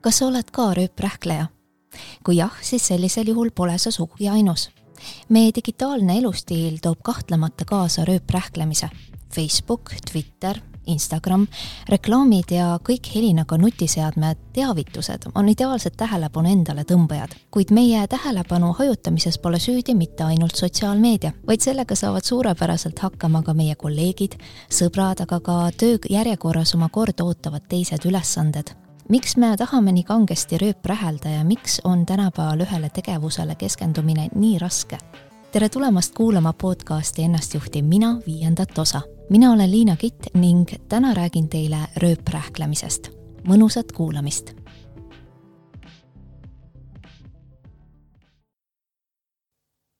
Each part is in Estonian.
kas sa oled ka rööprähkleja? kui jah, siis sellisel juhul pole sa sugugi ainus. meie digitaalne elustiil toob kahtlemata kaasa rööprähklemise. Facebook, Twitter, Instagram, reklaamid ja kõik helinaga nutiseadmed, teavitused on ideaalsed tähelepanu endale tõmbajad. kuid meie tähelepanu hajutamises pole süüdi mitte ainult sotsiaalmeedia, vaid sellega saavad suurepäraselt hakkama ka meie kolleegid, sõbrad, aga ka töö järjekorras oma korda ootavad teised ülesanded miks me tahame nii kangesti rööprähelda ja miks on tänapäeval ühele tegevusele keskendumine nii raske? tere tulemast kuulama podcasti Ennast juhtiv mina viiendat osa. mina olen Liina Kitt ning täna räägin teile rööprähklemisest. mõnusat kuulamist.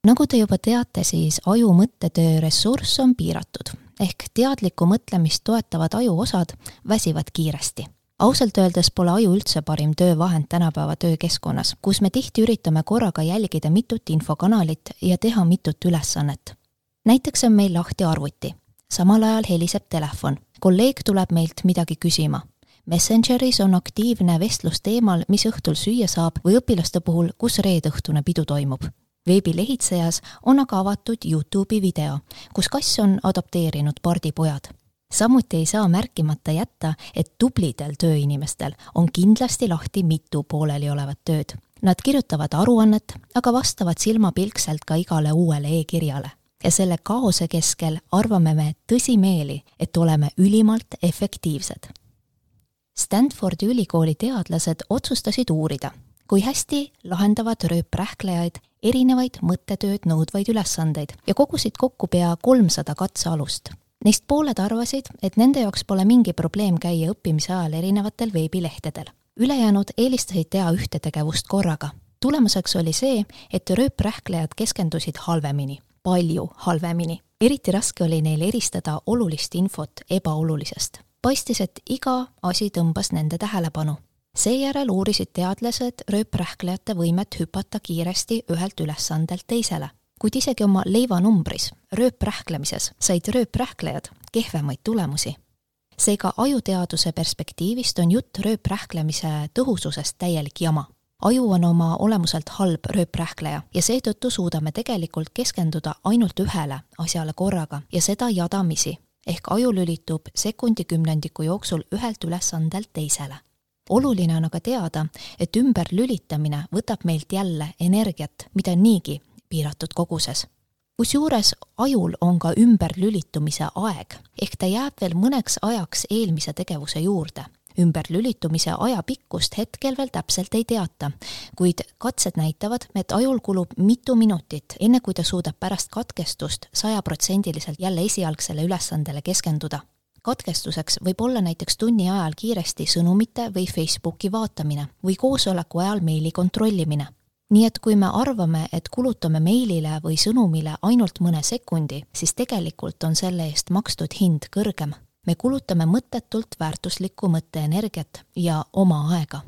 nagu te juba teate, siis aju mõttetöö ressurss on piiratud ehk teadlikku mõtlemist toetavad ajuosad väsivad kiiresti ausalt öeldes pole aju üldse parim töövahend tänapäeva töökeskkonnas, kus me tihti üritame korraga jälgida mitut infokanalit ja teha mitut ülesannet. näiteks on meil lahti arvuti, samal ajal heliseb telefon, kolleeg tuleb meilt midagi küsima. Messengeris on aktiivne vestlus teemal, mis õhtul süüa saab või õpilaste puhul, kus reedeõhtune pidu toimub veebilehitsejas on aga avatud Youtube'i video, kus kass on adapteerinud pardipojad samuti ei saa märkimata jätta, et tublidel tööinimestel on kindlasti lahti mitu pooleliolevat tööd. Nad kirjutavad aruannet, aga vastavad silmapilkselt ka igale uuele e-kirjale. ja selle kaose keskel arvame me tõsimeeli, et oleme ülimalt efektiivsed. Stanfordi ülikooli teadlased otsustasid uurida, kui hästi lahendavad rööprähklejaid erinevaid mõttetööd nõudvaid ülesandeid ja kogusid kokku pea kolmsada katsealust Neist pooled arvasid, et nende jaoks pole mingi probleem käia õppimise ajal erinevatel veebilehtedel. ülejäänud eelistasid teha ühte tegevust korraga. tulemuseks oli see, et rööprähklejad keskendusid halvemini, palju halvemini. eriti raske oli neil eristada olulist infot ebaolulisest. paistis, et iga asi tõmbas nende tähelepanu. seejärel uurisid teadlased rööprähklejate võimet hüpata kiiresti ühelt ülesandelt teisele kuid isegi oma leivanumbris, rööprähklemises, said rööprähklejad kehvemaid tulemusi. seega ajuteaduse perspektiivist on jutt rööprähklemise tõhususest täielik jama. aju on oma olemuselt halb rööprähkleja ja seetõttu suudame tegelikult keskenduda ainult ühele asjale korraga ja seda jadamisi, ehk aju lülitub sekundikümnendiku jooksul ühelt ülesandelt teisele oluline on aga teada, et ümberlülitamine võtab meilt jälle energiat, mida niigi piiratud koguses. kusjuures ajul on ka ümberlülitumise aeg, ehk ta jääb veel mõneks ajaks eelmise tegevuse juurde. ümberlülitumise aja pikkust hetkel veel täpselt ei teata, kuid katsed näitavad, et ajul kulub mitu minutit, enne kui ta suudab pärast katkestust sajaprotsendiliselt jälle esialgsele ülesandele keskenduda katkestuseks võib olla näiteks tunni ajal kiiresti sõnumite või Facebooki vaatamine või koosoleku ajal meili kontrollimine nii et kui me arvame, et kulutame meilile või sõnumile ainult mõne sekundi, siis tegelikult on selle eest makstud hind kõrgem. me kulutame mõttetult väärtuslikku mõtteenergiat ja oma aega.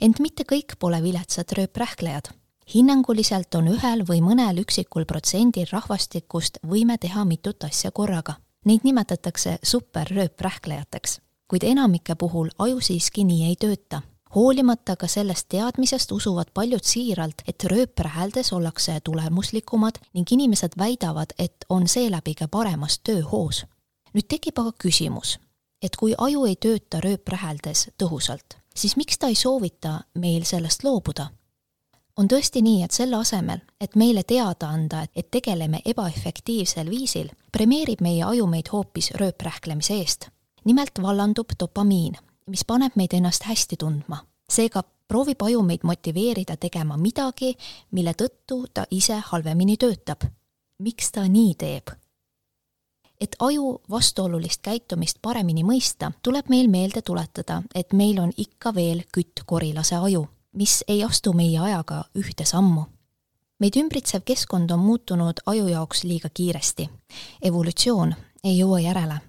ent mitte kõik pole viletsad rööprähklejad. hinnanguliselt on ühel või mõnel üksikul protsendil rahvastikust võime teha mitut asja korraga. Neid nimetatakse superrööprähklejateks, kuid enamike puhul aju siiski nii ei tööta hoolimata ka sellest teadmisest usuvad paljud siiralt, et rööprähäldes ollakse tulemuslikumad ning inimesed väidavad, et on seeläbi ka paremas tööhoos. nüüd tekib aga küsimus, et kui aju ei tööta rööprähäldes tõhusalt, siis miks ta ei soovita meil sellest loobuda? on tõesti nii, et selle asemel, et meile teada anda, et tegeleme ebaefektiivsel viisil, premeerib meie aju meid hoopis rööprähklemise eest. nimelt vallandub dopamiin, mis paneb meid ennast hästi tundma. seega proovib aju meid motiveerida tegema midagi, mille tõttu ta ise halvemini töötab. miks ta nii teeb? et aju vastuolulist käitumist paremini mõista, tuleb meil meelde tuletada, et meil on ikka veel küttkorilase aju, mis ei astu meie ajaga ühte sammu meid ümbritsev keskkond on muutunud aju jaoks liiga kiiresti. evolutsioon ei jõua järele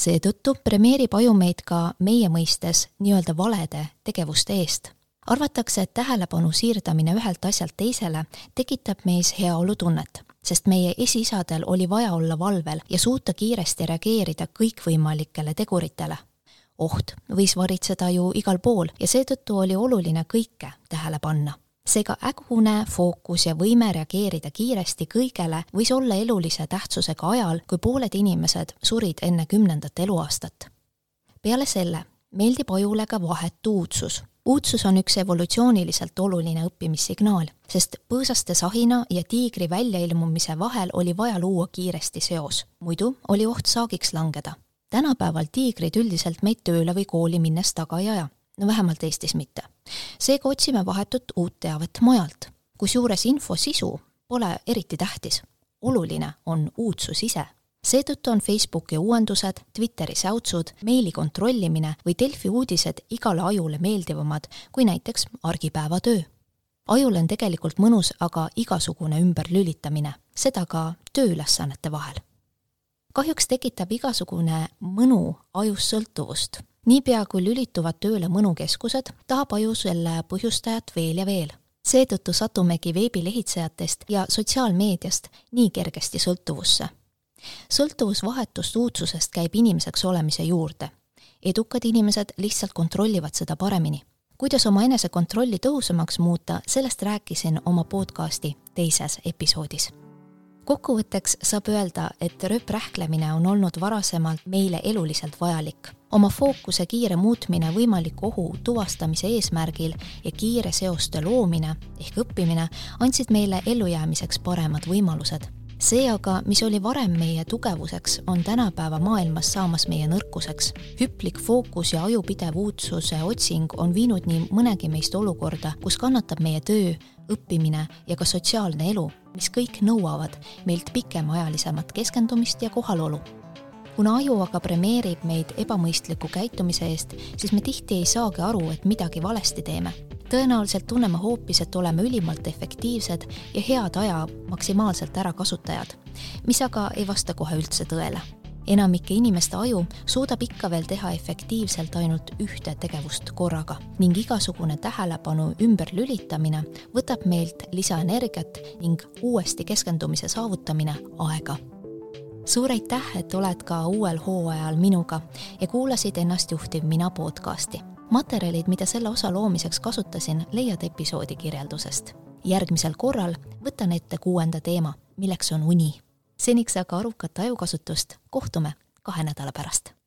seetõttu premeerib aju meid ka meie mõistes nii-öelda valede tegevuste eest. arvatakse, et tähelepanu siirdamine ühelt asjalt teisele tekitab meis heaolutunnet, sest meie esiisadel oli vaja olla valvel ja suuta kiiresti reageerida kõikvõimalikele teguritele. oht võis varitseda ju igal pool ja seetõttu oli oluline kõike tähele panna seega ägune fookus ja võime reageerida kiiresti kõigele võis olla elulise tähtsusega ajal, kui pooled inimesed surid enne kümnendat eluaastat. peale selle meeldib ajule ka vahetu uudsus. uudsus on üks evolutsiooniliselt oluline õppimissignaal, sest põõsaste sahina ja tiigri väljailmumise vahel oli vaja luua kiiresti seos, muidu oli oht saagiks langeda. tänapäeval tiigrid üldiselt meid tööle või kooli minnes taga ei aja no vähemalt Eestis mitte. seega otsime vahetut uut teavet mujalt, kusjuures info sisu pole eriti tähtis. oluline on uudsus ise. seetõttu on Facebooki uuendused, Twitteri säutsud, meili kontrollimine või Delfi uudised igale ajule meeldivamad kui näiteks argipäevatöö. ajul on tegelikult mõnus aga igasugune ümberlülitamine, seda ka tööülesannete vahel kahjuks tekitab igasugune mõnu ajus sõltuvust niipea kui lülituvad tööle mõnukeskused, tahab aju selle põhjustajat veel ja veel. seetõttu satumegi veebilehitsejatest ja sotsiaalmeediast nii kergesti sõltuvusse. sõltuvus vahetust uudsusest käib inimeseks olemise juurde. edukad inimesed lihtsalt kontrollivad seda paremini. kuidas oma enesekontrolli tõhusamaks muuta, sellest rääkisin oma podcasti teises episoodis kokkuvõtteks saab öelda, et rööprähklemine on olnud varasemalt meile eluliselt vajalik oma fookuse kiire muutmine võimaliku ohu tuvastamise eesmärgil ja kiire seoste loomine ehk õppimine andsid meile ellujäämiseks paremad võimalused. See aga, mis oli varem meie tugevuseks, on tänapäeva maailmas saamas meie nõrkuseks. hüplik fookus ja ajupidev uudsuse otsing on viinud nii mõnegi meist olukorda, kus kannatab meie töö, õppimine ja ka sotsiaalne elu, mis kõik nõuavad meilt pikemaajalisemat keskendumist ja kohalolu kuna aju aga premeerib meid ebamõistliku käitumise eest, siis me tihti ei saagi aru, et midagi valesti teeme. Tõenäoliselt tunneme hoopis, et oleme ülimalt efektiivsed ja head aja maksimaalselt ärakasutajad, mis aga ei vasta kohe üldse tõele. Enamike inimeste aju suudab ikka veel teha efektiivselt ainult ühte tegevust korraga ning igasugune tähelepanu ümberlülitamine võtab meilt lisaenergiat ning uuesti keskendumise saavutamine aega suur aitäh, et oled ka uuel hooajal minuga ja kuulasid Ennast juhtiv mina podcasti. materjalid, mida selle osa loomiseks kasutasin, leiad episoodi kirjeldusest. järgmisel korral võtan ette kuuenda teema, milleks on uni. seniks aga arukat ajukasutust, kohtume kahe nädala pärast